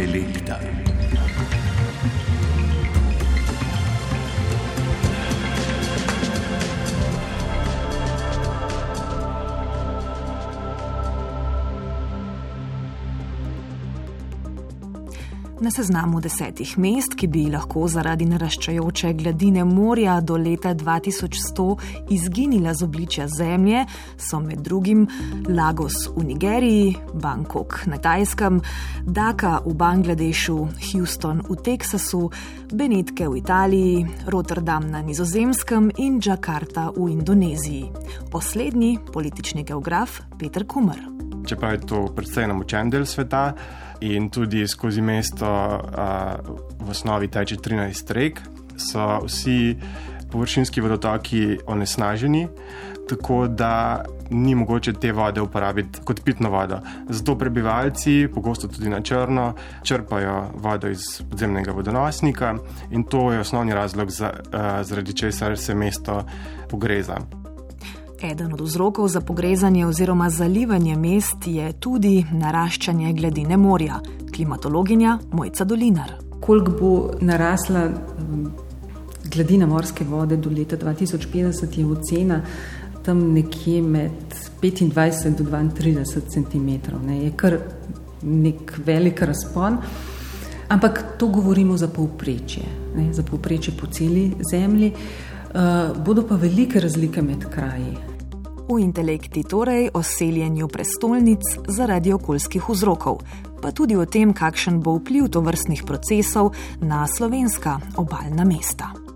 Intelekta. Na seznamu desetih mest, ki bi lahko zaradi naraščajoče gladine morja do leta 2100 izginila z obličja Zemlje, so med drugim Lagos v Nigeriji, Bangkok na Tajskem, Dhaka v Bangladešu, Houston v Teksasu, Benetke v Italiji, Rotterdam na Nizozemskem in Džakarta v Indoneziji. Poslednji politični geograf Peter Kumr. Čeprav je to predvsej namočen del sveta, in tudi skozi mesto v osnovi teče 13 rek, so vsi površinski vodotoki onesnaženi, tako da ni mogoče te vode uporabiti kot pitno vodo. Zato prebivalci, pogosto tudi na črno, črpajo vodo iz podzemnega vodonosnika in to je osnovni razlog, zaradi česar se mesto pogreza. Eden od vzrokov za pogrezanje oziroma zalivanje mest je tudi naraščanje gladine morja, klimatologinja Mojca Dolinar. Koliko bo narasla um, gladina morske vode do leta 2050, je ocena tam nekje med 25 do 32 cm. Ne. Je kar nek velik razpon. Ampak to govorimo za povprečje, ne, za povprečje po celi zemlji. Uh, bodo pa velike razlike med kraji v intelekti, torej o seljenju prestolnic zaradi okoljskih vzrokov, pa tudi o tem, kakšen bo vpliv to vrstnih procesov na slovenska obaljna mesta.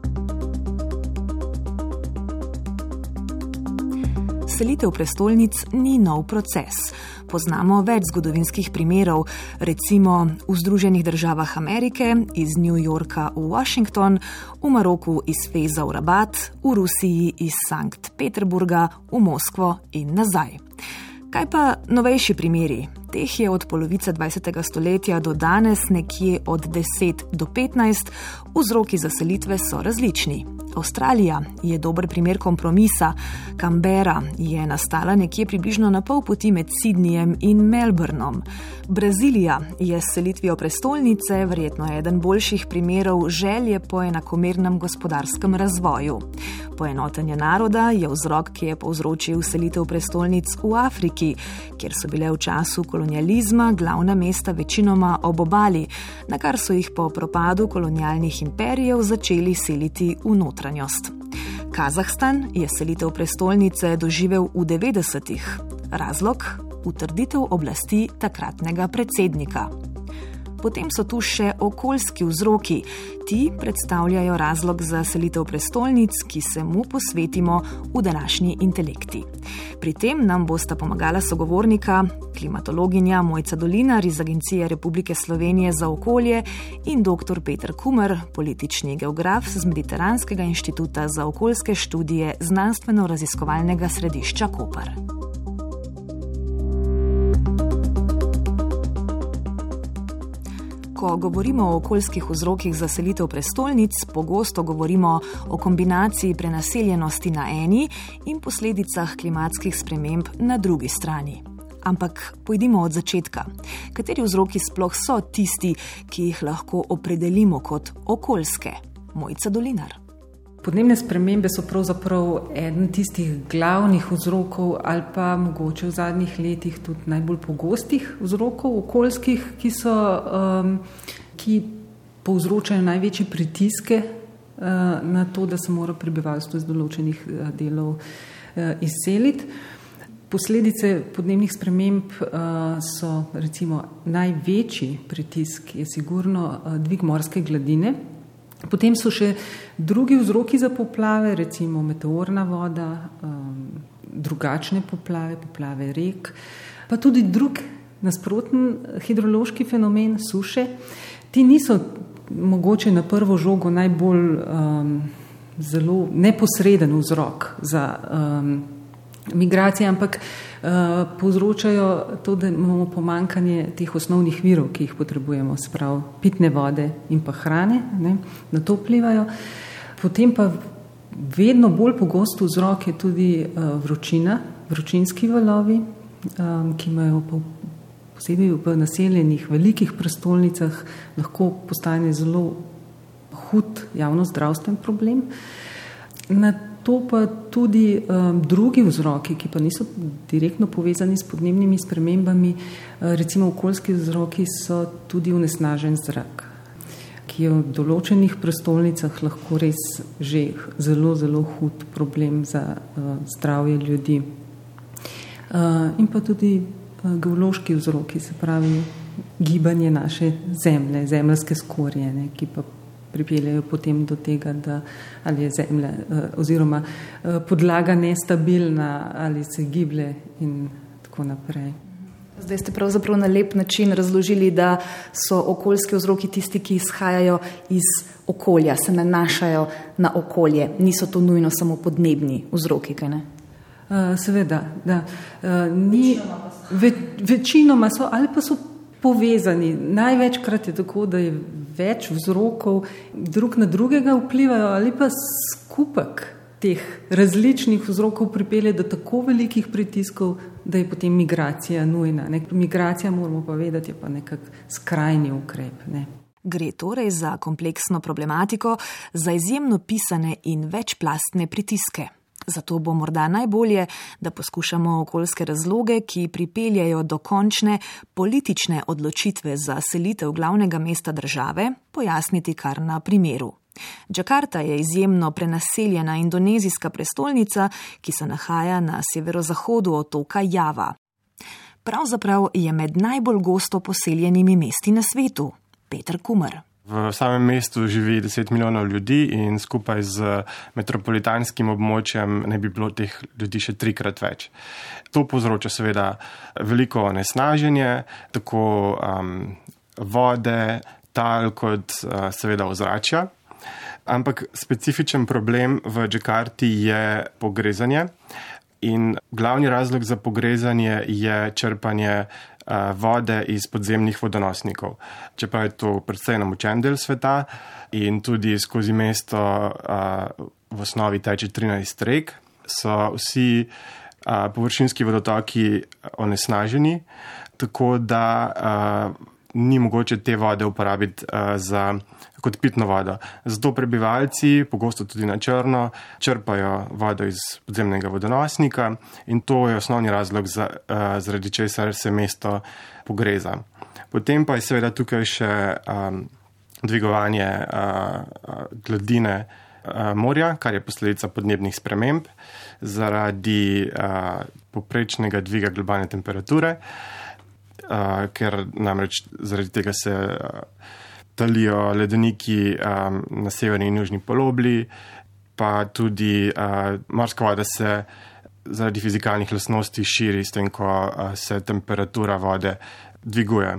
Selitev prestolnic ni nov proces poznamo več zgodovinskih primerov, recimo v Združenih državah Amerike, iz New Yorka v Washington, v Maroku iz Feza v Rabat, v Rusiji iz Sankt Peterburga v Moskvo in nazaj. Kaj pa novejši primeri? Teh je od polovice 20. stoletja do danes nekje od 10 do 15, vzroki za selitve so različni. Avstralija je dober primer kompromisa, Canberra je nastala nekje približno na pol poti med Sydneyjem in Melbournom. Brazilija je s selitvijo prestolnice verjetno eden boljših primerov želje po enakomernem gospodarskem razvoju. Poenotenje naroda je vzrok, ki je povzročil selitev prestolnic v Afriki, kjer so bile v času kolonializma glavna mesta večinoma ob obali, na kar so jih po propadu kolonialnih imperijev začeli seliti v notranjost. Kazahstan je selitev prestolnice doživel v 90-ih. Razlog? Utrditev oblasti takratnega predsednika. Potem so tu še okoljski vzroki. Ti predstavljajo razlog za selitev prestolnic, ki se mu posvetimo v današnji intelekti. Pri tem nam bosta pomagala sogovornika, klimatologinja Mojca Dolinar iz Agencije Republike Slovenije za okolje in dr. Petr Kumer, politični geograf z Mediteranskega inštituta za okoljske študije znanstveno-raziskovalnega središča Koper. Ko govorimo o okoljskih vzrokih za selitev prestolnic, pogosto govorimo o kombinaciji prenaseljenosti na eni in posledicah klimatskih sprememb na drugi strani. Ampak pojdimo od začetka. Kateri vzroki sploh so tisti, ki jih lahko opredelimo kot okoljske? Mojca Dolinar. Podnebne spremembe so pravzaprav eden tistih glavnih vzrokov, ali pa mogoče v zadnjih letih tudi najbolj pogostih vzrokov okoljskih, ki, so, um, ki povzročajo največje pritiske uh, na to, da se mora prebivalstvo iz določenih uh, delov uh, izseliti. Posledice podnebnih sprememb uh, so recimo največji pritisk, je sigurno uh, dvig morske gladine. Potem so še drugi vzroki za poplave, recimo meteorna voda, um, drugačne poplave, poplave rek, pa tudi drug nasproten hidrološki fenomen suše. Ti niso mogoče na prvo žogo najbolj um, zelo neposreden vzrok za um, migracije, ampak povzročajo to, da imamo pomankanje teh osnovnih virov, ki jih potrebujemo, sprav pitne vode in pa hrane, ne, na to vplivajo. Potem pa vedno bolj pogost vzrok je tudi uh, vročina, vročinski valovi, um, ki imajo posebej v naseljenih velikih prestolnicah, lahko postane zelo hud javno zdravstven problem. Na to pa tudi um, drugi vzroki, ki pa niso direktno povezani s podnebnimi spremembami, uh, recimo okoljski vzroki, so tudi unesnažen zrak, ki je v določenih prestolnicah lahko res že zelo, zelo hud problem za uh, zdravje ljudi. Uh, in pa tudi uh, geološki vzroki, se pravi gibanje naše zemlje, zemljske skorjene, ki pa pripeljejo potem do tega, da ali je zemlja eh, oziroma eh, podlaga nestabilna ali se giblje in tako naprej. Zdaj ste pravzaprav na lep način razložili, da so okoljski vzroki tisti, ki izhajajo iz okolja, se nanašajo na okolje, niso to nujno samo podnebni vzroki. Uh, seveda, da. Ni, ve, večinoma so ali pa so povezani. Največkrat je tako, da je več vzrokov, drug na drugega vplivajo, ali pa skupek teh različnih vzrokov pripelje do tako velikih pritiskov, da je potem migracija nujna. Ne? Migracija, moramo pa vedeti, je pa nekak skrajni ukrep. Ne? Gre torej za kompleksno problematiko, za izjemno pisane in večplastne pritiske. Zato bo morda najbolje, da poskušamo okoljske razloge, ki pripeljajo do končne politične odločitve za selitev glavnega mesta države, pojasniti kar na primeru. Džakarta je izjemno prenaseljena indonezijska prestolnica, ki se nahaja na severozahodu otoka Java. Pravzaprav je med najbolj gosto poseljenimi mesti na svetu. Petr Kumar. V samem mestu živi 10 milijonov ljudi in skupaj z metropolitanskim območjem ne bi bilo teh ljudi še trikrat več. To povzroča seveda veliko onesnaženje, tako um, vode, tal kot uh, seveda ozračja. Ampak specifičen problem v Džakarti je pogrezanje. In glavni razlog za pogrezanje je črpanje vode iz podzemnih vodonosnikov. Čeprav je to predvsej namočen del sveta in tudi skozi mesto v osnovi teče 13 rek, so vsi površinski vodotoki onesnaženi, tako da ni mogoče te vode uporabiti za kot pitno vodo. Zato prebivalci, pogosto tudi na črno, črpajo vodo iz podzemnega vodonosnika in to je osnovni razlog, za, uh, zaradi česar se mesto pogreza. Potem pa je seveda tukaj še um, dvigovanje uh, gladine uh, morja, kar je posledica podnebnih sprememb zaradi uh, poprečnega dviga globalne temperature, uh, ker namreč zaradi tega se. Uh, talijo ledeniki um, na severni in južni polobli, pa tudi uh, morska voda se zaradi fizikalnih lasnosti širi, s tem, ko uh, se temperatura vode dviguje.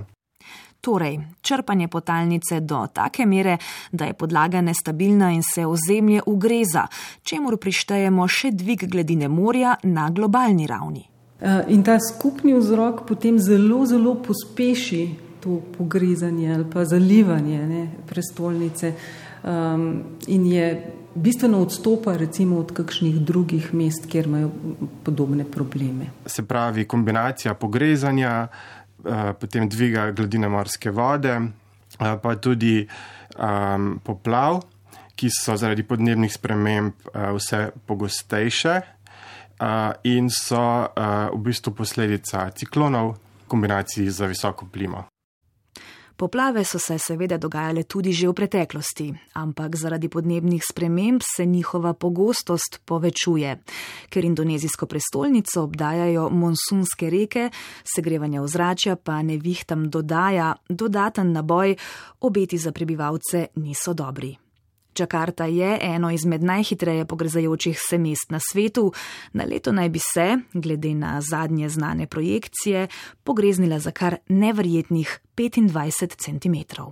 Torej, črpanje potalnice do take mere, da je podlaga nestabilna in se ozemlje ugreza, čemu prištejemo še dvig gladine morja na globalni ravni. Uh, in ta skupni vzrok potem zelo, zelo pospeši to pogrezanje ali pa zalivanje ne, prestolnice um, in je bistveno odstopa recimo od kakšnih drugih mest, kjer imajo podobne probleme. Se pravi, kombinacija pogrezanja, uh, potem dviga gladine morske vode, uh, pa tudi um, poplav, ki so zaradi podnebnih sprememb uh, vse pogostejše in so v bistvu posledica ciklonov v kombinaciji z visoko plimo. Poplave so se seveda dogajale tudi že v preteklosti, ampak zaradi podnebnih sprememb se njihova pogostost povečuje. Ker indonezijsko prestolnico obdajajo monsunske reke, segrevanje ozračja pa nevihtam dodaja dodaten naboj, obeti za prebivalce niso dobri. Džakarta je eno izmed najhitreje pogrezajočih se mest na svetu. Na leto naj bi se, glede na zadnje znane projekcije, pogreznila za kar neverjetnih 25 cm.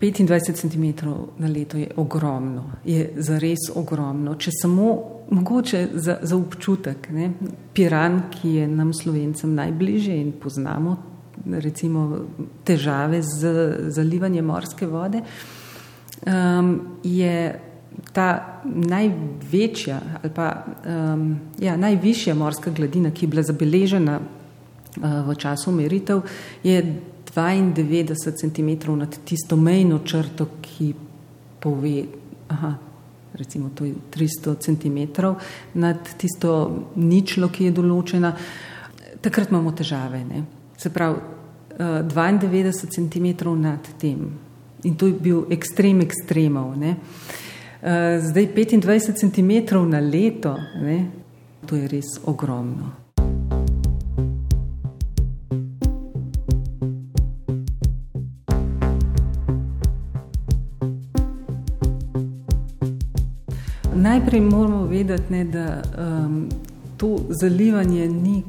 25 cm na leto je ogromno, je zares ogromno. Če samo mogoče za, za občutek, ne? Piran, ki je nam slovencem najbližje in poznamo recimo težave z zalivanjem morske vode um, je ta največja ali pa um, ja, najvišja morska gladina, ki je bila zabeležena v času meritev, je 92 cm nad tisto mejno črto, ki pove, aha, recimo to je 300 cm nad tisto ničlo, ki je določena, takrat imamo težave. Ne? Se pravi, 92 cm nad tem. In to je bil ekstrem ekstremov. Ne? Zdaj 25 cm na leto, ne? to je res ogromno. Najprej moramo vedeti, ne, da um, to zalivanje ni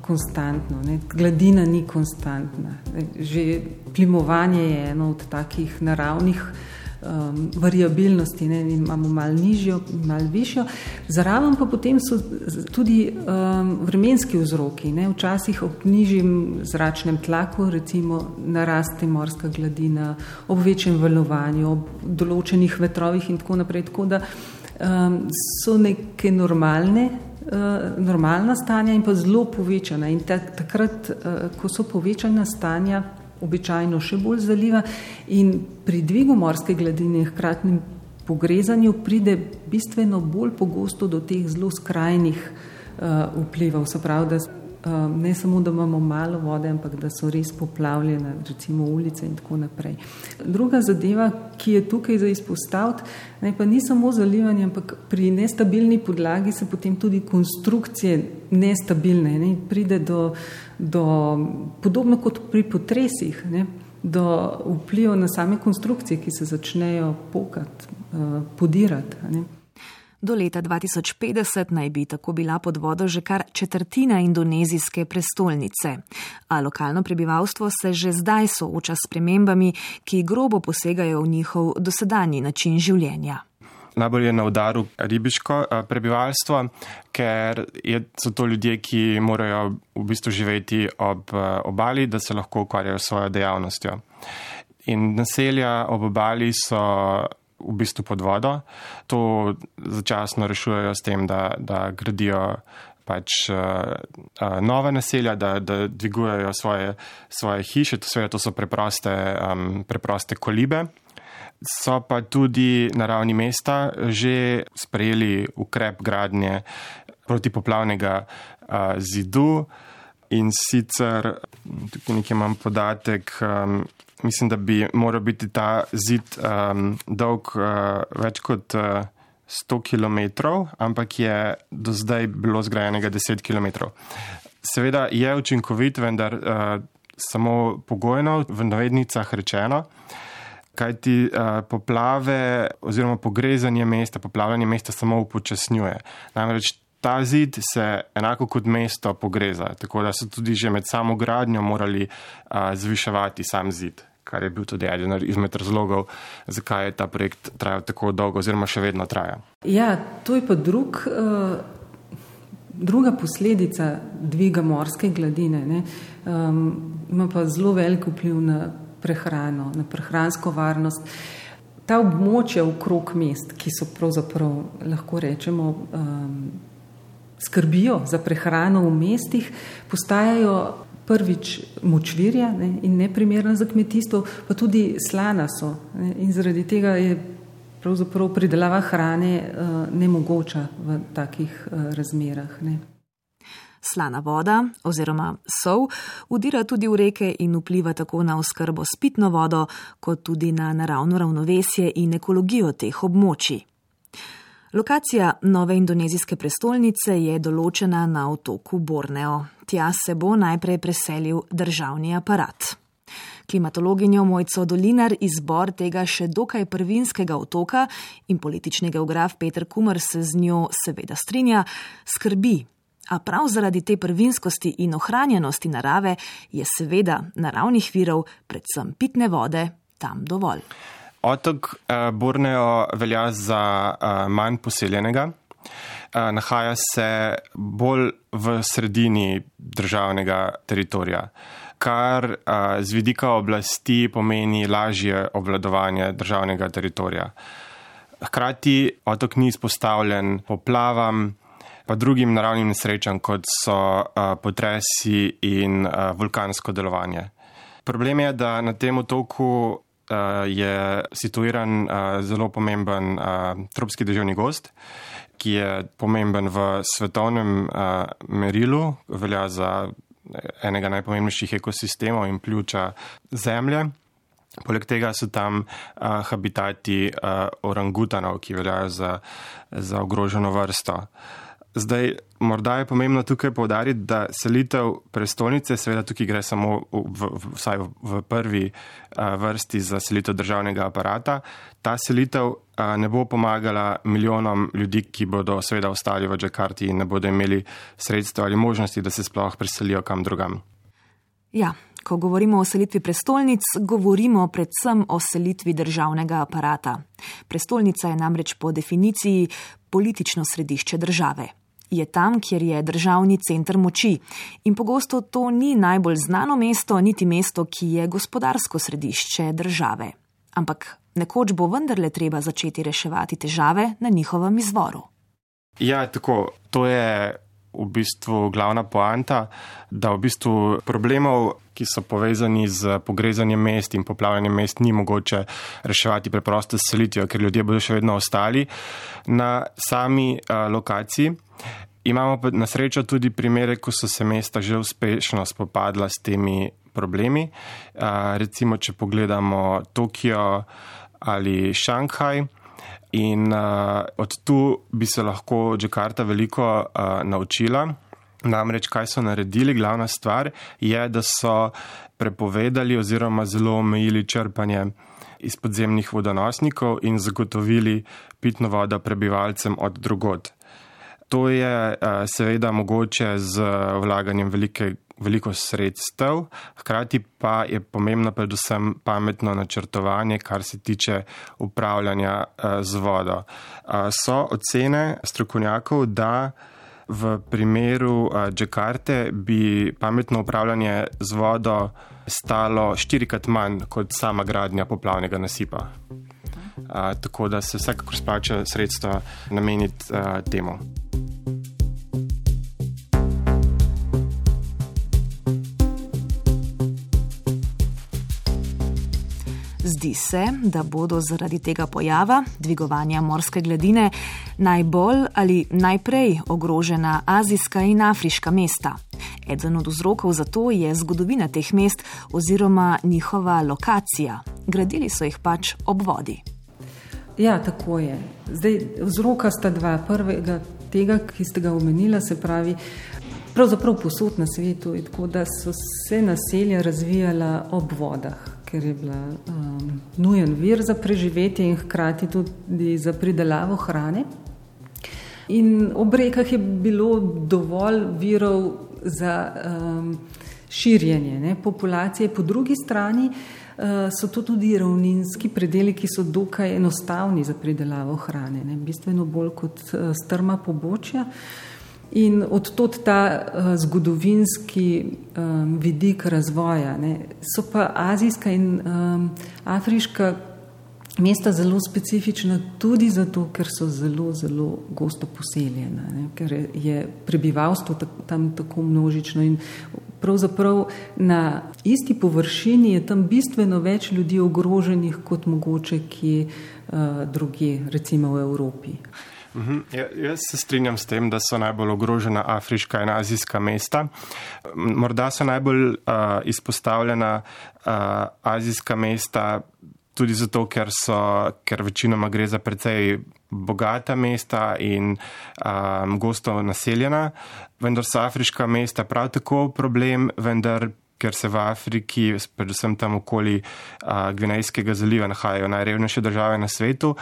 konstantno, ne, gladina ni konstantna. Že plimovanje je eno od takih naravnih um, variabilnosti, ne, imamo malo nižjo, malo višjo. Zraven pa potem so tudi um, vremenski vzroki. Ne, včasih ob nižjem zračnem tlaku, recimo naraste morska gladina, ob večjem valovanju, ob določenih vetrovih in tako naprej. Tako da, um, so neke normalne, normalna stanja in pa zelo povečana. In ta, takrat, uh, ko so povečana stanja, običajno še bolj zaliva in pri dvigu morske gladine, hkratnem pogrezanju, pride bistveno bolj pogosto do teh zelo skrajnih uh, vplivov. Se pravi, da ne samo, da imamo malo vode, ampak da so res poplavljene, recimo ulice in tako naprej. Druga zadeva, ki je tukaj za izpostaviti, ne, pa ni samo zalivanje, ampak pri nestabilni podlagi se potem tudi konstrukcije nestabilne, ne, pride do, do, podobno kot pri potresih, ne, do vpliva na same konstrukcije, ki se začnejo pokati, uh, podirati. Ne. Do leta 2050 naj bi tako bila pod vodo že kar četrtina indonezijske prestolnice. A lokalno prebivalstvo se že zdaj sooča s premembami, ki grobo posegajo v njihov dosedanji način življenja. Najbolj je na udaru ribiško eh, prebivalstvo, ker je, so to ljudje, ki morajo v bistvu živeti ob eh, obali, da se lahko ukvarjajo s svojo dejavnostjo. In naselja ob obali so v bistvu pod vodo. To začasno rešujejo s tem, da, da gradijo pač uh, uh, nove naselja, da, da dvigujejo svoje, svoje hiše, to, sve, to so preproste, um, preproste kolibe. So pa tudi na ravni mesta že sprejeli ukrep gradnje protipoplavnega uh, zidu in sicer, tukaj nekaj imam podatek, um, mislim, da bi moral biti ta zid um, dolg uh, več kot uh, 100 km, ampak je do zdaj bilo zgrajenega 10 km. Seveda je učinkovit, vendar uh, samo pogojno, v navednicah rečeno. Kaj ti uh, poplave oziroma pogrezanje mesta, poplavljanje mesta samo upočasnjuje. Namreč ta zid se enako kot mesto pogreza, tako da so tudi že med samo gradnjo morali uh, zviševati sam zid kar je bil tudi eden izmed razlogov, zakaj je ta projekt trajal tako dolgo, oziroma še vedno traja. Ja, to je pa drug, uh, druga posledica dviga morske gladine. Um, ima pa zelo velik vpliv na prehrano, na prehransko varnost. Ta območja okrog mest, ki so pravzaprav lahko rečemo. Um, Skrbijo za prehrano v mestih, postajajo prvič močvirja ne, in neprimerna za kmetijstvo, pa tudi slana so. Ne, in zaradi tega je pravzaprav pridelava hrane uh, nemogoča v takih uh, razmerah. Ne. Slana voda oziroma sol udira tudi v reke in vpliva tako na oskrbo s pitno vodo, kot tudi na naravno ravnovesje in ekologijo teh območij. Lokacija nove indonezijske prestolnice je določena na otoku Borneo. Tja se bo najprej preselil državni aparat. Klimatologinjo Mojco Dolinar izbor tega še dokaj prvinskega otoka in politični geograf Peter Kumar se z njo seveda strinja, skrbi. A prav zaradi te prvinskosti in ohranjenosti narave je seveda naravnih virov, predvsem pitne vode, tam dovolj. Otok uh, Borneo velja za uh, manj poseljenega. Uh, nahaja se bolj v sredini državnega teritorija, kar z vidika oblasti pomeni lažje obvladovanje državnega teritorija. Hkrati otok ni izpostavljen poplavam, pa drugim naravnim nesrečam, kot so potresi in vulkansko delovanje. Problem je, da na tem otoku je situiran uh, zelo pomemben uh, tropski državni gost, ki je pomemben v svetovnem merilu, velja za enega najpomembnejših ekosistemov in pljuča Zemlje. Poleg tega so tam uh, habitati uh, orangutanov, ki veljajo za, za ogroženo vrsto. Zdaj, morda je pomembno tukaj povdariti, da selitev prestolnice, seveda tukaj gre samo v, v, vsaj v, prvi uh, vrsti za selitev državnega aparata, ta selitev uh, ne bo pomagala milijonom ljudi, ki bodo seveda ostali v Džakarti in ne bodo imeli sredstva ali možnosti, da se sploh preselijo kam drugam. Ja, Ko govorimo o selitvi prestolnic, govorimo predvsem o selitvi državnega aparata. Prestolnica je namreč po definiciji politično središče države. Je tam, kjer je državni center moči. In pogosto to ni najbolj znano mesto, niti mesto, ki je gospodarsko središče države. Ampak nekoč bo vendarle treba začeti reševati težave na njihovem izvoru. Ja, tako. To je v bistvu glavna poanta, da v bistvu problemov, ki so povezani z pogrezanjem mest in poplavljanjem mest, ni mogoče reševati preprosto s selitvijo, ker ljudje bodo še vedno ostali na sami uh, lokaciji. Imamo pa na srečo tudi primere, ko so se mesta že uspešno spopadla s temi problemi. Uh, recimo, če pogledamo Tokio ali Šanghaj. In uh, od tu bi se lahko Džakarta veliko uh, naučila. Namreč, kaj so naredili, glavna stvar je, da so prepovedali oziroma zelo omejili črpanje iz podzemnih vodonosnikov in zagotovili pitno vodo prebivalcem od drugod. To je uh, seveda mogoče z vlaganjem velike veliko sredstev, hkrati pa je pomembno predvsem pametno načrtovanje, kar se tiče upravljanja eh, z vodo. Eh, so ocene strokovnjakov, da v primeru eh, Džakarte bi pametno upravljanje z vodo stalo štirikrat manj kot sama gradnja poplavnega nasipa. Tako da se vsekakor splača sredstva nameniti temu. Zdi se, da bodo zaradi tega pojava, dvigovanja morske gladine, najbolj ali najprej ogrožena azijska in afriška mesta. Eden od vzrokov za to je zgodovina teh mest oziroma njihova lokacija. Gradili so jih pač ob vodi. Ja, tako je. Zdaj, vzroka sta dva. Prvega, tega, ki ste ga omenili, se pravi, pravzaprav posod na svetu, tako da so se naselja razvijala ob vodah ker je bila um, nujen vir za preživetje in hkrati tudi za pridelavo hrane. In ob rekah je bilo dovolj virov za um, širjenje ne, populacije, po drugi strani uh, so to tudi ravninski predeli, ki so dokaj enostavni za pridelavo hrane, ne, bistveno bolj kot uh, strma pobočja. Uh, In odtot ta uh, zgodovinski um, vidik razvoja. Ne. So pa azijska in um, afriška mesta zelo specifična tudi zato, ker so zelo, zelo gosto poseljena, ne. ker je prebivalstvo tam tako množično in pravzaprav na isti površini je tam bistveno več ljudi ogroženih kot mogoče kje uh, druge, recimo v Evropi. Mhm. Ja, jaz se strinjam s tem, da so najbolj ogrožena afriška in azijska mesta. Morda so najbolj uh, izpostavljena uh, azijska mesta tudi zato, ker, so, ker večinoma gre za precej bogata mesta in um, gosto naseljena, vendar so afriška mesta prav tako problem, vendar. Ker se v Afriki, predvsem tam okoli uh, Gvinejskega zaliva, nahajajo najrevnejše države na svetu,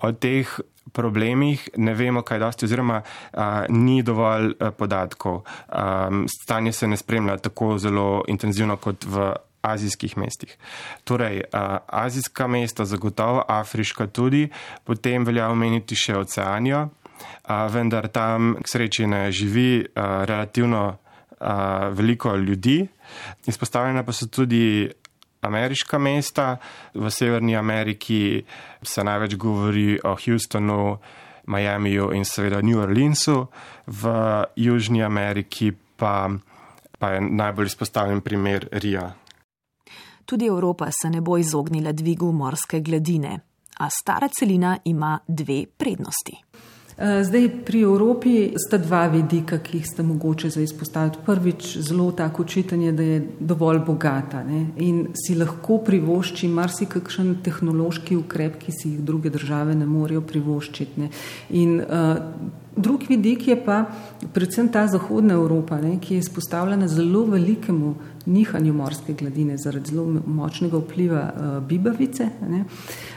od teh problemih ne vemo, kaj dosti, oziroma a, ni dovolj a, podatkov. A, stanje se ne spremlja tako zelo intenzivno kot v azijskih mestih. Torej, a, azijska mesta, zagotovo afriška tudi, potem velja omeniti še oceanijo, a, vendar tam k sreči ne živi a, relativno a, veliko ljudi. Izpostavljena pa so tudi ameriška mesta. V Severni Ameriki se največ govori o Houstonu, Miamiju in seveda New Orleansu, v Južni Ameriki pa, pa je najbolj izpostavljen primer Rija. Tudi Evropa se ne bo izognila dvigu morske gladine, a stara celina ima dve prednosti. Eh, zdaj, pri Evropi sta dva vidika, ki jih sta mogoče za izpostaviti. Prvič, zelo tako čitanje, da je dovolj bogata ne? in si lahko privošči marsikakšen tehnološki ukrep, ki si jih druge države ne morejo privoščiti. Ne? In uh, drug vidik je pa predvsem ta Zahodna Evropa, ne? ki je izpostavljena zelo velikemu nihanju morske gladine zaradi zelo močnega vpliva uh, bibavice. Ne?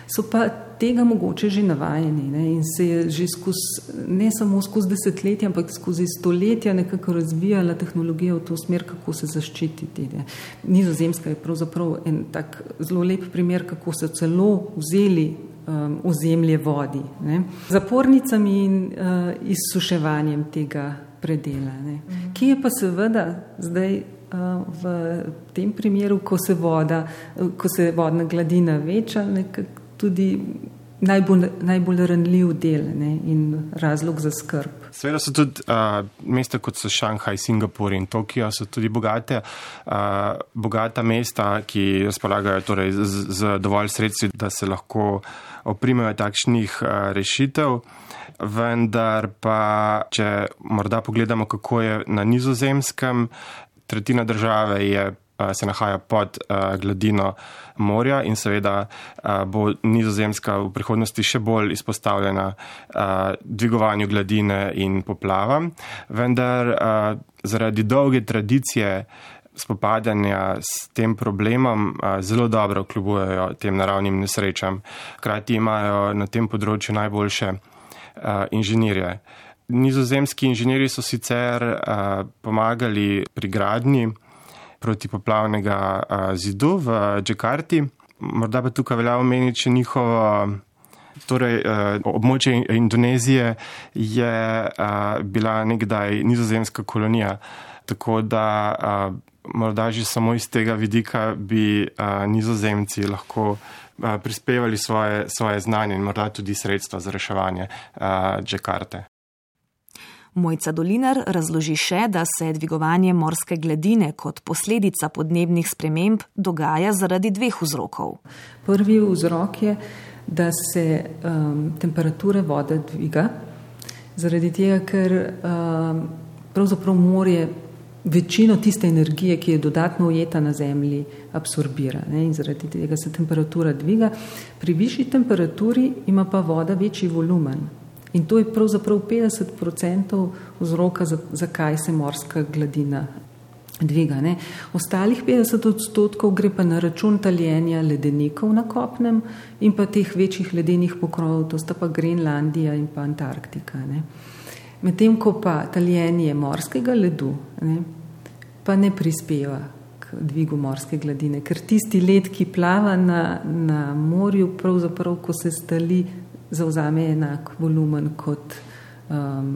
So pa tega mogoče že navajeni ne? in se je že skozi, ne samo skozi desetletja, ampak skozi stoletja nekako razvijala tehnologija v to smer, kako se zaščititi. Ne? Nizozemska je pravzaprav en tak zelo lep primer, kako so celo vzeli um, ozemlje vodi, ne? zapornicami in uh, izsuševanjem tega predela, ne? Mhm. ki je pa seveda zdaj v tem primeru, ko se, voda, ko se vodna gladina veča, nekako tudi najbolj, najbolj ranljiv del ne, in razlog za skrb. Seveda so tudi uh, mesta kot so Šanghaj, Singapur in Tokio, so tudi bogate, uh, bogata mesta, ki razpolagajo torej z, z dovolj sredstvi, da se lahko oprimejo takšnih uh, rešitev. Vendar pa, če morda pogledamo, kako je na nizozemskem, tretjina države je se nahaja pod gladino morja in seveda bo nizozemska v prihodnosti še bolj izpostavljena dvigovanju gladine in poplavam. Vendar zaradi dolge tradicije spopadanja s tem problemom zelo dobro kljubujejo tem naravnim nesrečam. Krati imajo na tem področju najboljše inženirje. Nizozemski inženirji so sicer pomagali pri gradnji protipoplavnega zidu v Džakarti. Morda pa tukaj velja omeniti še njihovo. Torej, območje Indonezije je bila nekdaj nizozemska kolonija, tako da morda že samo iz tega vidika bi nizozemci lahko prispevali svoje, svoje znanje in morda tudi sredstva za reševanje Džakarte. Mojca Dolinar razloži še, da se dvigovanje morske gladine kot posledica podnebnih sprememb dogaja zaradi dveh vzrokov. Prvi vzrok je, da se um, temperature vode dviga, zaradi tega, ker um, pravzaprav morje večino tiste energije, ki je dodatno ujeta na zemlji, absorbira ne, in zaradi tega se temperatura dviga. Pri višji temperaturi ima pa voda večji volumen. In to je pravzaprav 50% vzroka, zakaj se morska gladina dviga. Ne. Ostalih 50 odstotkov gre pa na račun taljenja ledenikov na kopnem in pa teh večjih ledenih pokrovov, to sta pa Grenlandija in pa Antarktika. Medtem ko pa taljenje morskega ledu ne, pa ne prispeva k dvigu morske gladine, ker tisti led, ki plava na, na morju, pravzaprav, ko se stali, zauzame enak volumen, kot um,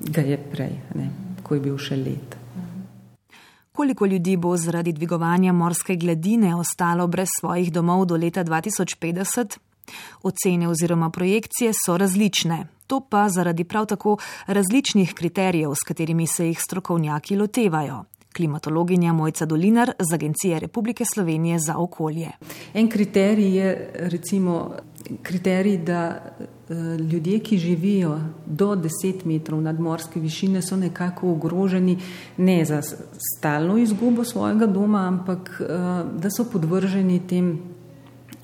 ga je prej, ne, ko je bil še let. Koliko ljudi bo zaradi dvigovanja morske gladine ostalo brez svojih domov do leta 2050? Ocene oziroma projekcije so različne, to pa zaradi prav tako različnih kriterijev, s katerimi se jih strokovnjaki lotevajo. Klimatologinja Mojca Dolinar z Agencije Republike Slovenije za okolje. En kriterij je recimo kriterij, da eh, ljudje, ki živijo do 10 metrov nadmorske višine, so nekako ogroženi ne za stalno izgubo svojega doma, ampak eh, da so podvrženi tem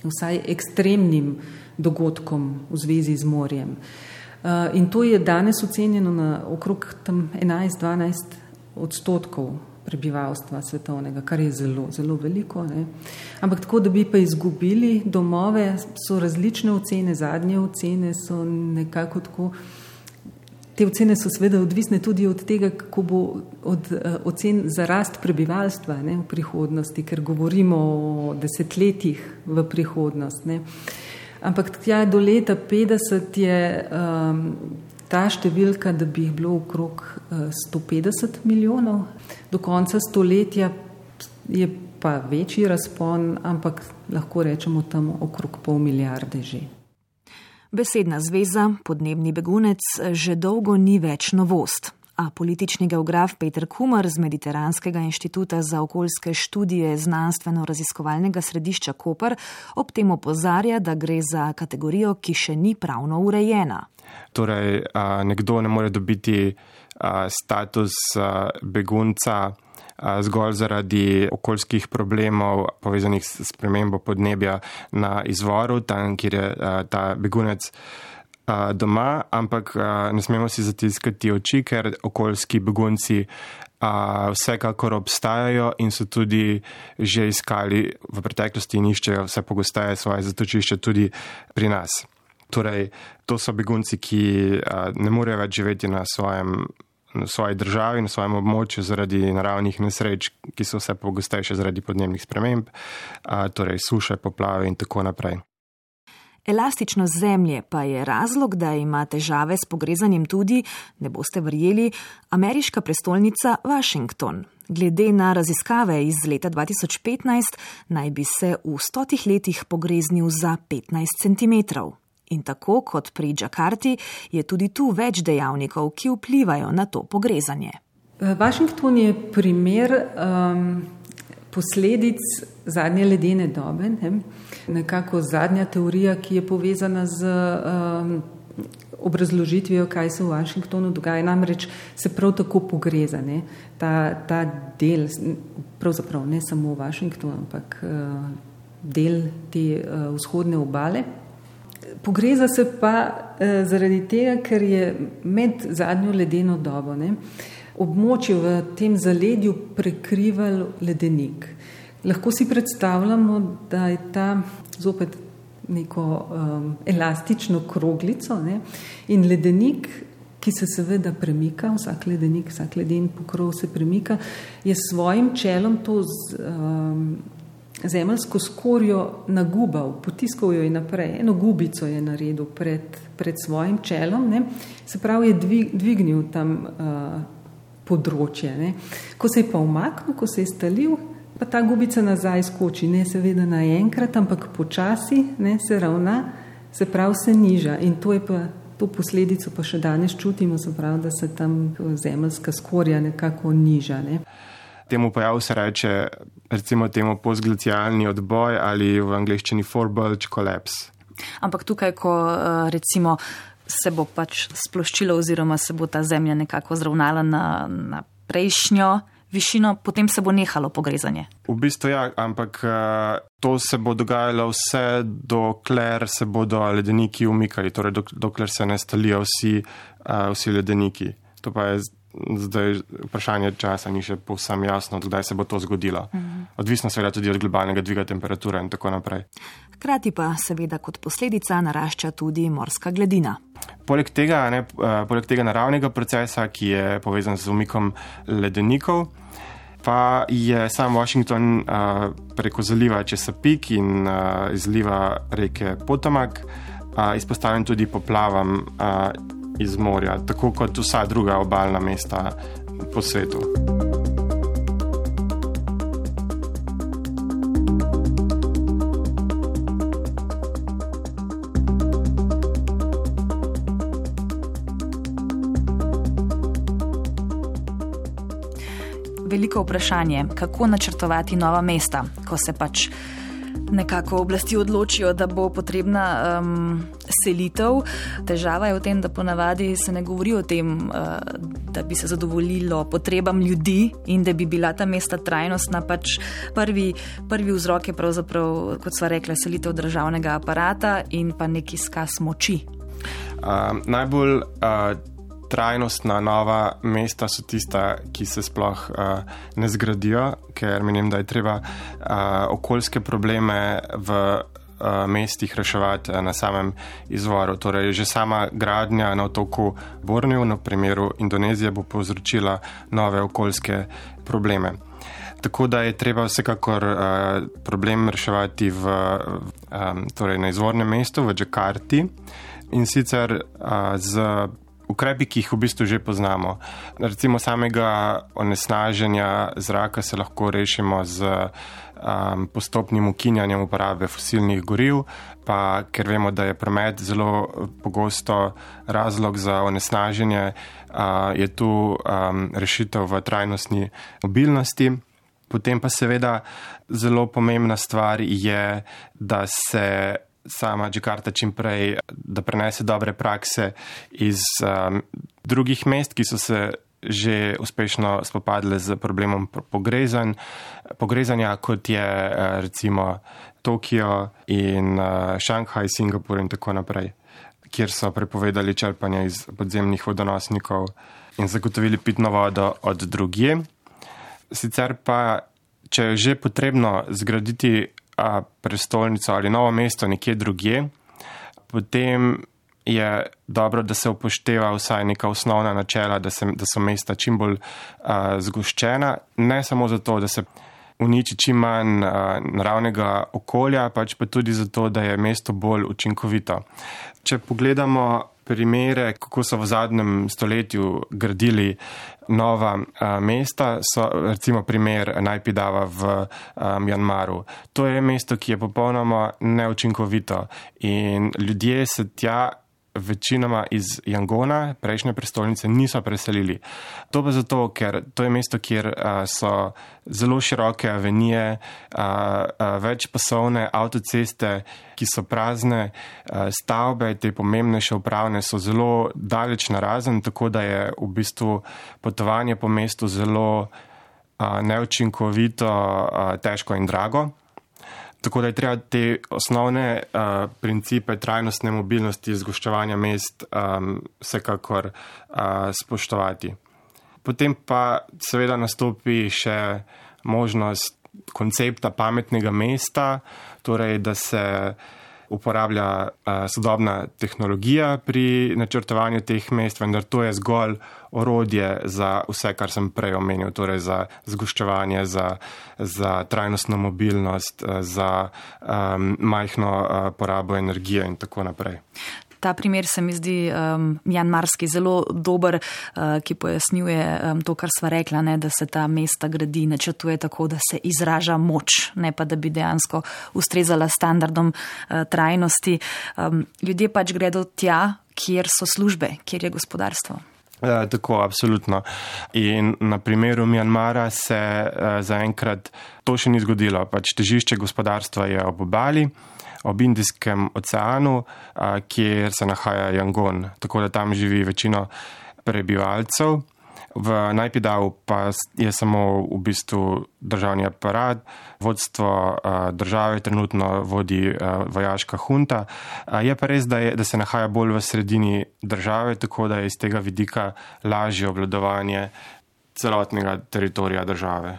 vsaj ekstremnim dogodkom v zvezi z morjem. Eh, in to je danes ocenjeno na okrog 11-12 odstotkov prebivalstva svetovnega, kar je zelo, zelo veliko. Ne. Ampak tako, da bi pa izgubili domove, so različne ocene, zadnje ocene so nekako tako. Te ocene so seveda odvisne tudi od tega, kako bo od uh, ocen za rast prebivalstva ne, v prihodnosti, ker govorimo o desetletjih v prihodnost. Ne. Ampak tja do leta 50 je um, ta številka, da bi jih bilo okrog 150 eh, milijonov, do konca stoletja je pa večji razpon, ampak lahko rečemo tam okrog pol milijarde že. Besedna zveza, podnebni begunec, že dolgo ni več novost. A politični geograf Peter Kumar z Mediteranskega inštituta za okoljske študije znanstveno-raziskovalnega središča Koper ob tem opozarja, da gre za kategorijo, ki še ni pravno urejena. Torej, nekdo ne more dobiti status begunca zgolj zaradi okoljskih problemov povezanih s premembo podnebja na izvoru, tam, kjer je ta begunec doma, ampak ne smemo si zatiskati oči, ker okoljski begunci vsekakor obstajajo in so tudi že iskali v preteklosti in iščejo vse pogosteje svoje zatočišče tudi pri nas. Torej, to so begunci, ki ne morejo več živeti na svojem na svoji državi, na svojem območju zaradi naravnih nesreč, ki so vse pogostejše zaradi podnebnih sprememb, torej suše, poplave in tako naprej. Elastičnost zemlje pa je razlog, da ima težave s pogrezanjem tudi, ne boste verjeli, ameriška prestolnica Washington. Glede na raziskave iz leta 2015 naj bi se v stotih letih pogreznil za 15 cm. In tako kot pri Džakarti je tudi tu več dejavnikov, ki vplivajo na to pogrezanje. Eh, Washington je primer um, posledic zadnje ledene dobe, ne? Nekako zadnja teorija, ki je povezana z um, obrazložitvijo, kaj se v Washingtonu dogaja. Namreč se prav tako pogreza ne? ta, ta del, pravzaprav ne samo v Washingtonu, ampak uh, del te uh, vzhodne obale. Pogreza se pa eh, zaradi tega, ker je med zadnjo ledeno dobo ne, območje v tem zaledju prekrival ledenik. Lahko si predstavljamo, da je ta zopet neko um, elastično kroglico ne, in ledenik, ki se seveda premika, vsak ledenik, vsak leden pokrov se premika, je s svojim čelom to z, um, zemljsko skorjo nagubal, potiskal jo je naprej, eno gubico je naredil pred, pred svojim čelom, ne? se pravi, je dvig, dvignil tam uh, področje. Ne? Ko se je pa umaknil, ko se je stalil, pa ta gubica nazaj skoči, ne seveda naenkrat, ampak počasi ne, se ravna, se pravi, se niža in to je pa. To posledico pa še danes čutimo, pravi, da se tam zemljska skorja nekako niža. Ne temu pojavu se reče, recimo, temu postglacialni odboj ali v angleščini forbulge collapse. Ampak tukaj, ko eh, recimo se bo pač sploščilo oziroma se bo ta zemlja nekako zravnala na, na prejšnjo višino, potem se bo nehalo pogrezanje. V bistvu ja, ampak eh, to se bo dogajalo vse, dokler se bodo ledeniki umikali, torej dokler se ne stalijo vsi, eh, vsi ledeniki. To pa je zdaj vprašanje časa ni še povsem jasno, kdaj se bo to zgodilo. Mhm. Odvisno seveda tudi od globalnega dviga temperature in tako naprej. Hkrati pa seveda kot posledica narašča tudi morska gladina. Poleg tega, ne, uh, poleg tega naravnega procesa, ki je povezan z umikom ledenikov, pa je sam Washington uh, preko zaliva Chesapeake in uh, izliva reke Potomac uh, izpostavljen tudi poplavam. Uh, iz morja, tako kot vsa druga obaljna mesta po svetu. Vprašanje, kako načrtovati nova mesta, ko se pač nekako oblasti odločijo, da bo potrebna um, selitev. Težava je v tem, da ponavadi se ne govori o tem, uh, da bi se zadovoljilo potrebam ljudi in da bi bila ta mesta trajnostna. Pač prvi, prvi vzrok je pravzaprav, kot sva rekla, selitev državnega aparata in pa neki skaz moči. Uh, najbolj uh, trajnostna nova mesta so tista, ki se sploh uh, ne zgradijo, ker menim, da je treba uh, okoljske probleme v uh, mestih reševati na samem izvoru. Torej, že sama gradnja na otoku Borneo, na primeru Indonezije, bo povzročila nove okoljske probleme. Tako da je treba vsekakor uh, problem reševati v, um, torej na izvornem mestu, v Džakarti in sicer uh, z ukrepi, ki jih v bistvu že poznamo. Recimo samega onesnaženja zraka se lahko rešimo z um, postopnim ukinjanjem uporabe fosilnih goriv, pa ker vemo, da je promet zelo pogosto razlog za onesnaženje, uh, je tu um, rešitev v trajnostni mobilnosti. Potem pa seveda zelo pomembna stvar je, da se sama Džakarta čim prej, da prenese dobre prakse iz um, drugih mest, ki so se že uspešno spopadle z problemom pogrezan, pogrezanja, kot je uh, recimo Tokio in uh, Šanghaj, Singapur in tako naprej, kjer so prepovedali črpanje iz podzemnih vodonosnikov in zagotovili pitno vodo od drugje. Sicer pa, če je že potrebno zgraditi a, prestolnico ali novo mesto nekje drugje, potem je dobro, da se upošteva vsaj neka osnovna načela, da, se, da so mesta čim bolj a, zgoščena, ne samo zato, da se uniči čim manj a, naravnega okolja, pač pa tudi zato, da je mesto bolj učinkovito. Če pogledamo primere, kako so v zadnjem stoletju gradili nova a, mesta, so recimo primer Najpidava v a, Mjanmaru. To je mesto, ki je popolnoma neučinkovito in ljudje se tja večinoma iz Jangona, prejšnje prestolnice, niso preselili. To pa zato, ker to je mesto, kjer a, so zelo široke avenije, a, a, več pasovne avtoceste, ki so prazne, a, stavbe, te pomembnejše upravne so zelo daleč narazen, tako da je v bistvu potovanje po mestu zelo a, neučinkovito, a, težko in drago. Tako da je treba te osnovne uh, principe trajnostne mobilnosti zgoščevanja mest um, vsekakor uh, spoštovati. Potem pa seveda nastopi še možnost koncepta pametnega mesta, torej da se uporablja uh, sodobna tehnologija pri načrtovanju teh mest, vendar to je zgolj orodje za vse, kar sem prej omenil, torej za zgoščevanje, za, za trajnostno mobilnost, za um, majhno uh, porabo energije in tako naprej. Ta primer se mi zdi um, janmarski zelo dober, uh, ki pojasnjuje um, to, kar sva rekla, ne, da se ta mesta gradi, načrtuje tako, da se izraža moč, ne pa da bi dejansko ustrezala standardom uh, trajnosti. Um, ljudje pač gredo tja, kjer so službe, kjer je gospodarstvo. Ja, tako, absolutno. In na primeru Mjanmara se uh, zaenkrat to še ni zgodilo. Pač težišče gospodarstva je ob obali ob Indijskem oceanu, kjer se nahaja Yangon, tako da tam živi večino prebivalcev. V Najpidavu pa je samo v bistvu državni aparat, vodstvo države trenutno vodi vojaška hunta. Je pa res, da, je, da se nahaja bolj v sredini države, tako da je iz tega vidika lažje obladovanje celotnega teritorija države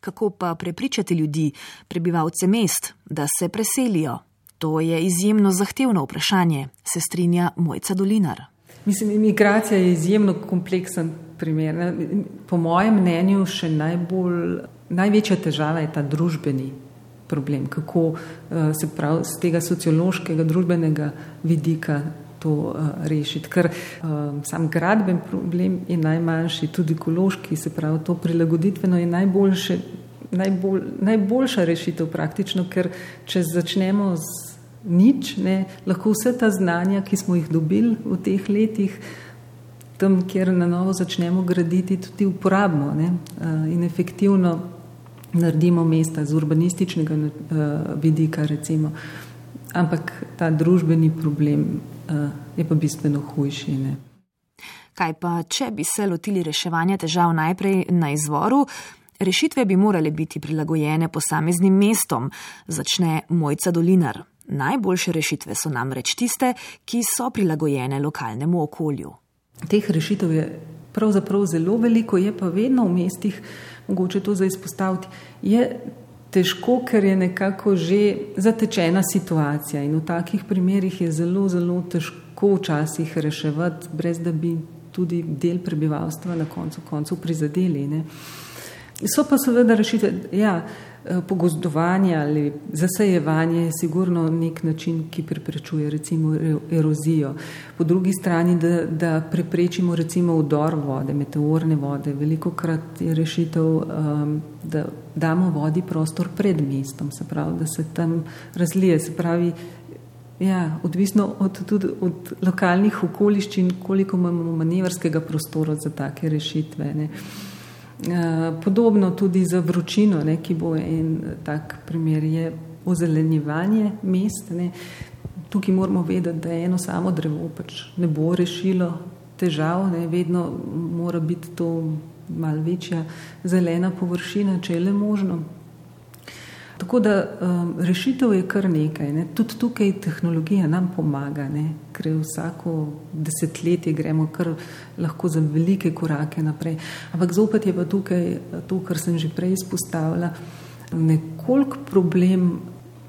kako pa prepričati ljudi, prebivalce mest, da se preselijo? To je izjemno zahtevno vprašanje, se strinja Mojca Dolinar. Mislim, imigracija je izjemno kompleksen primer. Po mojem mnenju, še najbolj, največja težava je ta družbeni problem, kako eh, se pravi z tega sociološkega, družbenega vidika to uh, rešiti. Ker uh, sam gradben problem je najmanjši, tudi ekološki, se pravi, to prilagoditveno je najboljše. Najbolj, najboljša rešitev praktično, ker če začnemo z nič, ne, lahko vse ta znanja, ki smo jih dobili v teh letih, tam, kjer na novo začnemo graditi, tudi uporabimo ne, in efektivno naredimo mesta z urbanističnega vidika, recimo. Ampak ta družbeni problem uh, je pa bistveno hujši. Ne? Kaj pa, če bi se lotili reševanja težav najprej na izvoru, rešitve bi morale biti prilagojene posameznim mestom, začne Mojca Dolinar. Najboljše rešitve so namreč tiste, ki so prilagojene lokalnemu okolju. Teh rešitev je pravzaprav zelo veliko, je pa vedno v mestih, mogoče to za izpostaviti, je težko, ker je nekako že zatečena situacija in v takih primerih je zelo, zelo težko včasih reševati, brez da bi tudi del prebivalstva na koncu koncev prizadeli. Ne. So pa seveda rešitve, ja, pogozdovanje ali zasajevanje je sigurno nek način, ki preprečuje recimo erozijo. Po drugi strani, da, da preprečimo recimo vdor vode, meteorne vode. Veliko krat je rešitev, um, da damo vodi prostor pred mestom, se pravi, da se tam razlije. Se pravi, ja, odvisno od, tudi od lokalnih okoliščin, koliko imamo manevrskega prostora za take rešitve. Ne. Eh, podobno tudi za vročino, ne, ki bo en tak primer, je ozelenjevanje mest. Ne. Tukaj moramo vedeti, da eno samo drevo pač ne bo rešilo težav, ne. vedno mora biti to mal večja zelena površina, če je le možno. Tako da um, rešitev je kar nekaj. Ne. Tudi tukaj tehnologija nam pomaga, ne. ker vsako desetletje gremo kar lahko za velike korake naprej. Ampak zopet je pa tukaj to, kar sem že prej izpostavila, nekoliko problem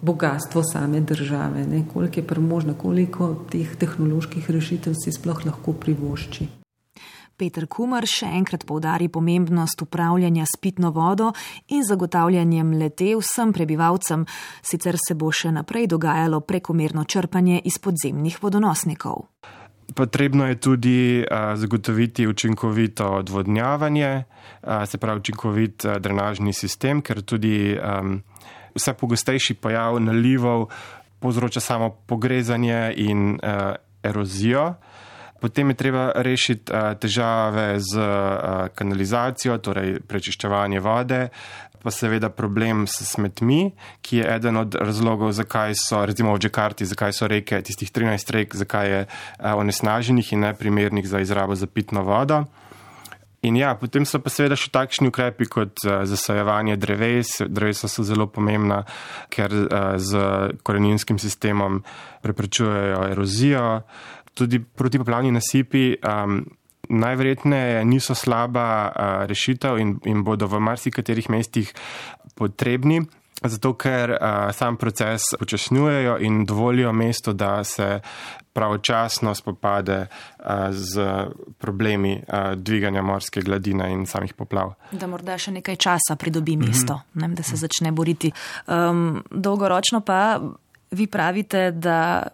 bogatstvo same države, ne. koliko je premožna, koliko teh tehnoloških rešitev si sploh lahko privošči. Peter Kumar še enkrat povdari pomembnost upravljanja s pitno vodo in zagotavljanjem lete vsem prebivalcem, sicer se bo še naprej dogajalo prekomerno črpanje iz podzemnih vodonosnikov. Potrebno je tudi zagotoviti učinkovito odvodnjavanje, se pravi učinkovit drenažni sistem, ker tudi vse pogostejši pojav nalivov povzroča samo pogrezanje in erozijo. Potem je treba rešiti uh, težave z uh, kanalizacijo, torej prečiščevanje vode, pa seveda problem s smetmi, ki je eden od razlogov, zakaj so, recimo v Džakarti, zakaj so reke, tistih 13 rek, zakaj je uh, onesnaženih in neprimernih za izrabo za pitno vodo. In ja, potem so pa seveda še takšni ukrepi kot zasajevanje dreves. Drevesa so zelo pomembna, ker z koreninskim sistemom preprečujejo erozijo tudi protipoplavni nasipi. Um, Najverjetneje niso slaba uh, rešitev in, in bodo v marsikaterih mestih potrebni, zato ker uh, sam proces počasnjujejo in dovolijo mesto, da se pravočasno spopade uh, z problemi uh, dviganja morske gladine in samih poplav. Da morda še nekaj časa pridobi mesto, mm -hmm. ne, da se začne boriti. Um, dolgoročno pa vi pravite, da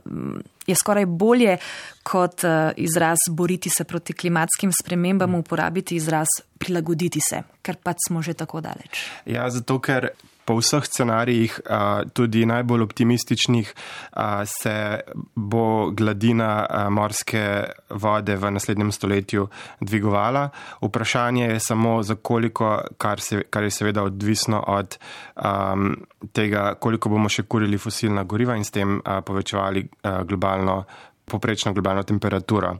je skoraj bolje kot eh, izraz boriti se proti klimatskim spremembam, uporabiti izraz prilagoditi se, ker pač smo že tako daleč. Ja, zato ker po vseh scenarijih, tudi najbolj optimističnih, se bo gladina morske vode v naslednjem stoletju dvigovala. Vprašanje je samo za koliko, kar, se, kar je seveda odvisno od um, tega, koliko bomo še kurili fosilna goriva in s tem povečevali globalno, poprečno globalno temperaturo.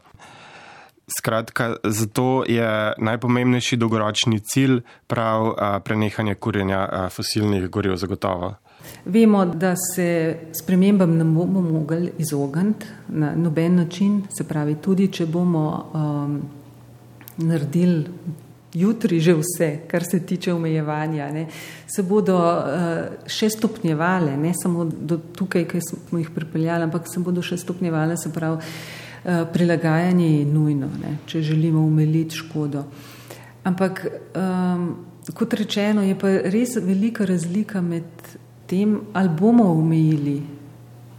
Skratka, zato je najpomembnejši dolgoročni cilj prav prenehanje kurjenja fosilnih goriv zagotovo. Vemo, da se spremembam ne bomo mogli izogniti na noben način, se pravi, tudi če bomo um, naredili jutri že vse, kar se tiče omejevanja, ne, se bodo uh, še stopnjevale, ne samo do tukaj, ki smo jih pripeljali, ampak se bodo še stopnjevale, se pravi, prilagajanje je nujno, ne, če želimo umeliti škodo. Ampak, um, kot rečeno, je pa res velika razlika med tem, ali bomo omejili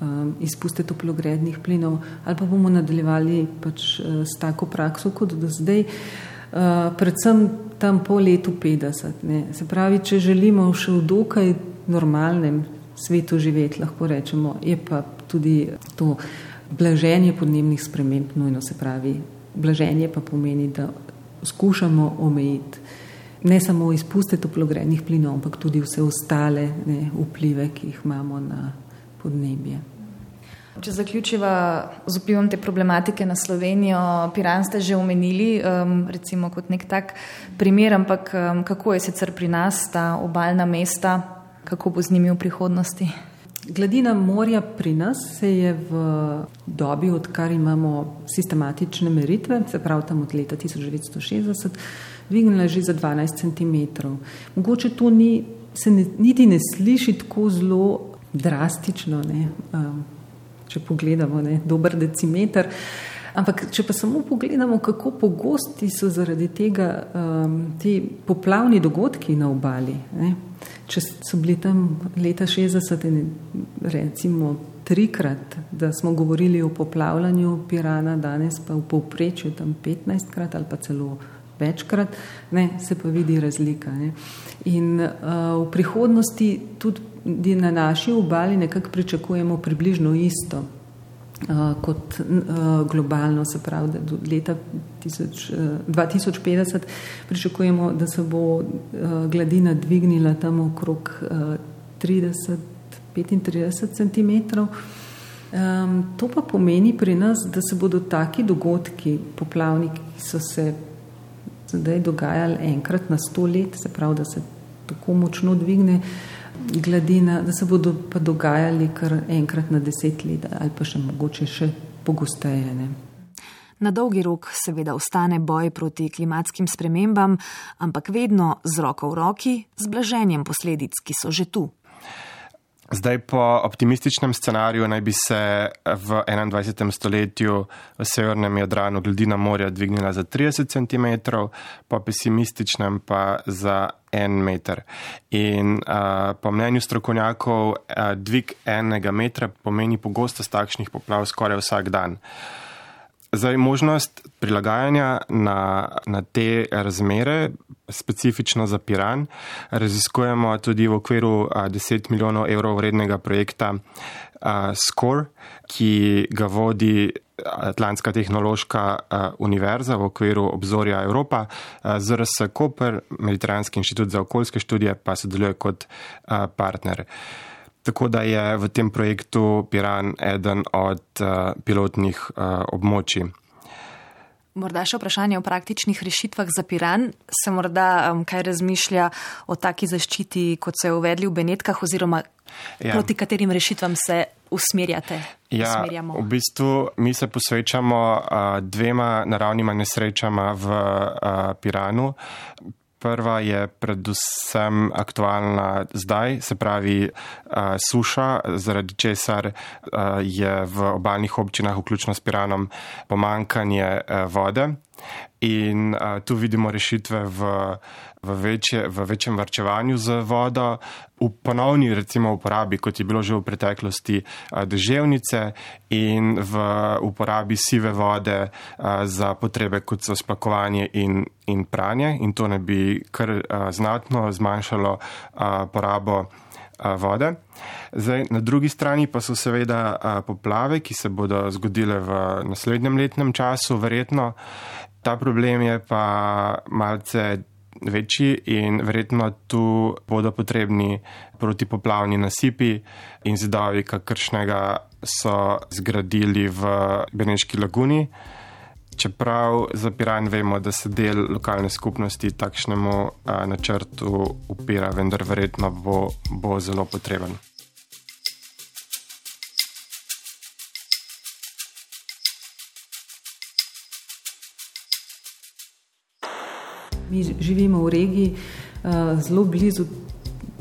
um, izpuste toplogrednih plinov, ali pa bomo nadaljevali pač, uh, s tako prakso kot do zdaj, uh, predvsem tam po letu 50. Ne. Se pravi, če želimo še v dokaj normalnem svetu živeti, lahko rečemo, je pa tudi to blaženje podnebnih sprememb nujno se pravi. Blaženje pa pomeni, da skušamo omejiti ne samo izpuste toplogrednih plinov, ampak tudi vse ostale ne, vplive, ki jih imamo na podnebje. Če zaključiva z vplivom te problematike na Slovenijo, Piran ste že omenili, um, recimo kot nek tak primer, ampak um, kako je sicer pri nas ta obaljna mesta, kako bo z njimi v prihodnosti? Gladina morja pri nas se je v dobi, odkar imamo sistematične meritve, se pravi tam od leta 1960, dvignila že za 12 cm. Mogoče to ni, se ne, niti ne sliši tako zelo drastično, ne, um, če pogledamo, ne, dober decimeter. Ampak, če pa samo pogledamo, kako pogosti so zaradi tega um, ti poplavni dogodki na obali. Ne? Če so bili tam leta 60, recimo trikrat, da smo govorili o poplavljanju Pirana, danes pa v povprečju tam 15 krat ali pa celo večkrat, ne, se pa vidi razlika. Ne. In uh, v prihodnosti tudi na naši obali nekako pričakujemo približno isto kot uh, globalno, se pravi, da do leta tisoč, uh, 2050 pričakujemo, da se bo gladina dvignila tam okrog uh, 30-35 cm. Um, to pa pomeni pri nas, da se bodo taki dogodki, poplavni, ki so se zdaj dogajali enkrat na sto let, se pravi, da se tako močno dvigne uh, gladina, da se bodo pa dogajali kar enkrat na deset let ali pa še mogoče še pogosteje. Ne. Na dolgi rok seveda ostane boj proti klimatskim spremembam, ampak vedno z roko v roki, z blaženjem posledic, ki so že tu. Zdaj, po optimističnem scenariju, naj bi se v 21. stoletju v severnem Jadranu gladina morja dvignila za 30 cm, po pesimističnem pa za en meter. In uh, po mnenju strokovnjakov, uh, dvig enega metra pomeni pogostost takšnih poplav skoraj vsak dan. Zdaj, možnost prilagajanja na, na te razmere, specifično za Piran, raziskujemo tudi v okviru a, 10 milijonov evrov vrednega projekta SCORE, ki ga vodi Atlantska tehnološka univerza v okviru obzorja Evropa, ZRS Koper, Mediteranski inštitut za okoljske študije pa sodeluje kot partner. Tako da je v tem projektu Piran eden od uh, pilotnih uh, območij. Morda še vprašanje o praktičnih rešitvah za Piran. Se morda um, kaj razmišlja o taki zaščiti, kot se je uvedli v Benetkah, oziroma ja. proti katerim rešitvam se usmerjate? Ja, v bistvu mi se posvečamo uh, dvema naravnima nesrečama v uh, Piranu. Prva je predvsem aktualna zdaj, se pravi uh, suša, zaradi česar uh, je v obaljnih občinah, vključno s Piranom, pomankanje uh, vode. In uh, tu vidimo rešitve v, v, večje, v večjem vrčevanju z vodo, v ponovni recimo uporabi, kot je bilo že v preteklosti, uh, deževnice in v uporabi sive vode uh, za potrebe, kot so splakovanje in, in pranje. In to ne bi kar uh, znatno zmanjšalo porabo vode. Zdaj, na drugi strani pa so seveda poplave, ki se bodo zgodile v naslednjem letnem času, verjetno. Ta problem je pa malce večji in verjetno tu bodo potrebni protipoplavni nasipi in zidovi, kakršnega so zgradili v Beneški laguni. Čeprav za Piran vemo, da se del lokalne skupnosti takšnemu a, načrtu upira, vendar verjetno bo, bo zelo potreben. Mi živimo v regiji, uh, zelo blizu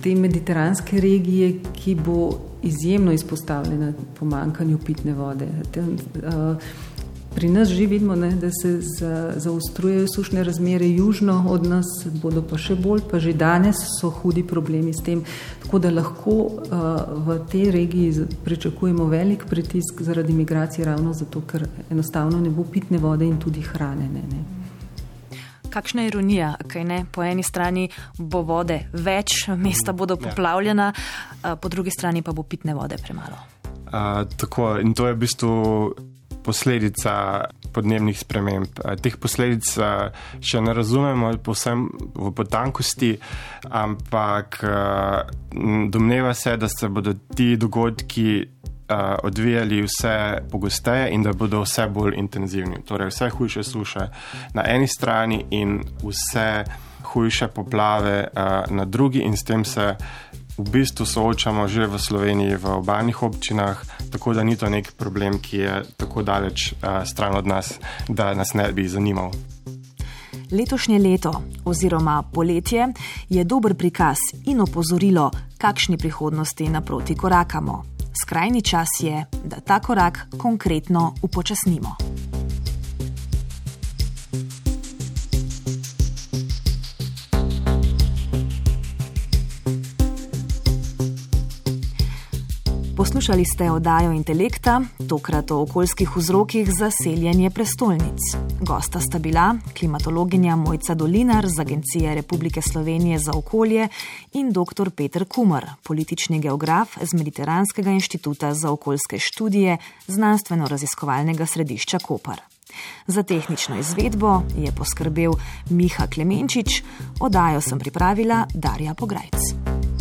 te mediteranske regije, ki bo izjemno izpostavljena pomankanju pitne vode. Te, uh, pri nas že vidimo, ne, da se za, zaostrujejo sušne razmere južno od nas, bodo pa še bolj, pa že danes so hudi problemi s tem. Tako da lahko uh, v tej regiji pričakujemo velik pritisk zaradi migracije, ravno zato, ker enostavno ne bo pitne vode in tudi hrane. Ne, ne kakšna ironija, kaj ne? Po eni strani bo vode več, mesta bodo ja. poplavljena, po drugi strani pa bo pitne vode premalo. Uh, tako, in to je v bistvu posledica podnebnih sprememb. Teh posledic še ne razumemo povsem v potankosti, ampak domneva se, da se bodo ti dogodki odvijali vse pogosteje in da bodo vse bolj intenzivni. Torej, vse hujše suše na eni strani in vse hujše poplave uh, na drugi, in s tem se v bistvu soočamo že v Sloveniji, v obaljnih občinah, tako da ni to nek problem, ki je tako daleč uh, stran od nas, da nas ne bi zanimal. Letošnje leto oziroma poletje je dober prikaz in opozorilo, kakšni prihodnosti naproti korakamo. Skrajni čas je, da ta korak konkretno upočasnimo. Poslušali ste oddajo Intelekta, tokrat o okoljskih vzrokih za seljenje prestolnic. Gosta sta bila klimatologinja Mojca Dolinar z Agencije Republike Slovenije za okolje in dr. Petr Kumar, politični geograf z Mediteranskega inštituta za okoljske študije znanstveno-raziskovalnega središča Kopar. Za tehnično izvedbo je poskrbel Miha Klemenčič, oddajo sem pripravila Darja Pograjc.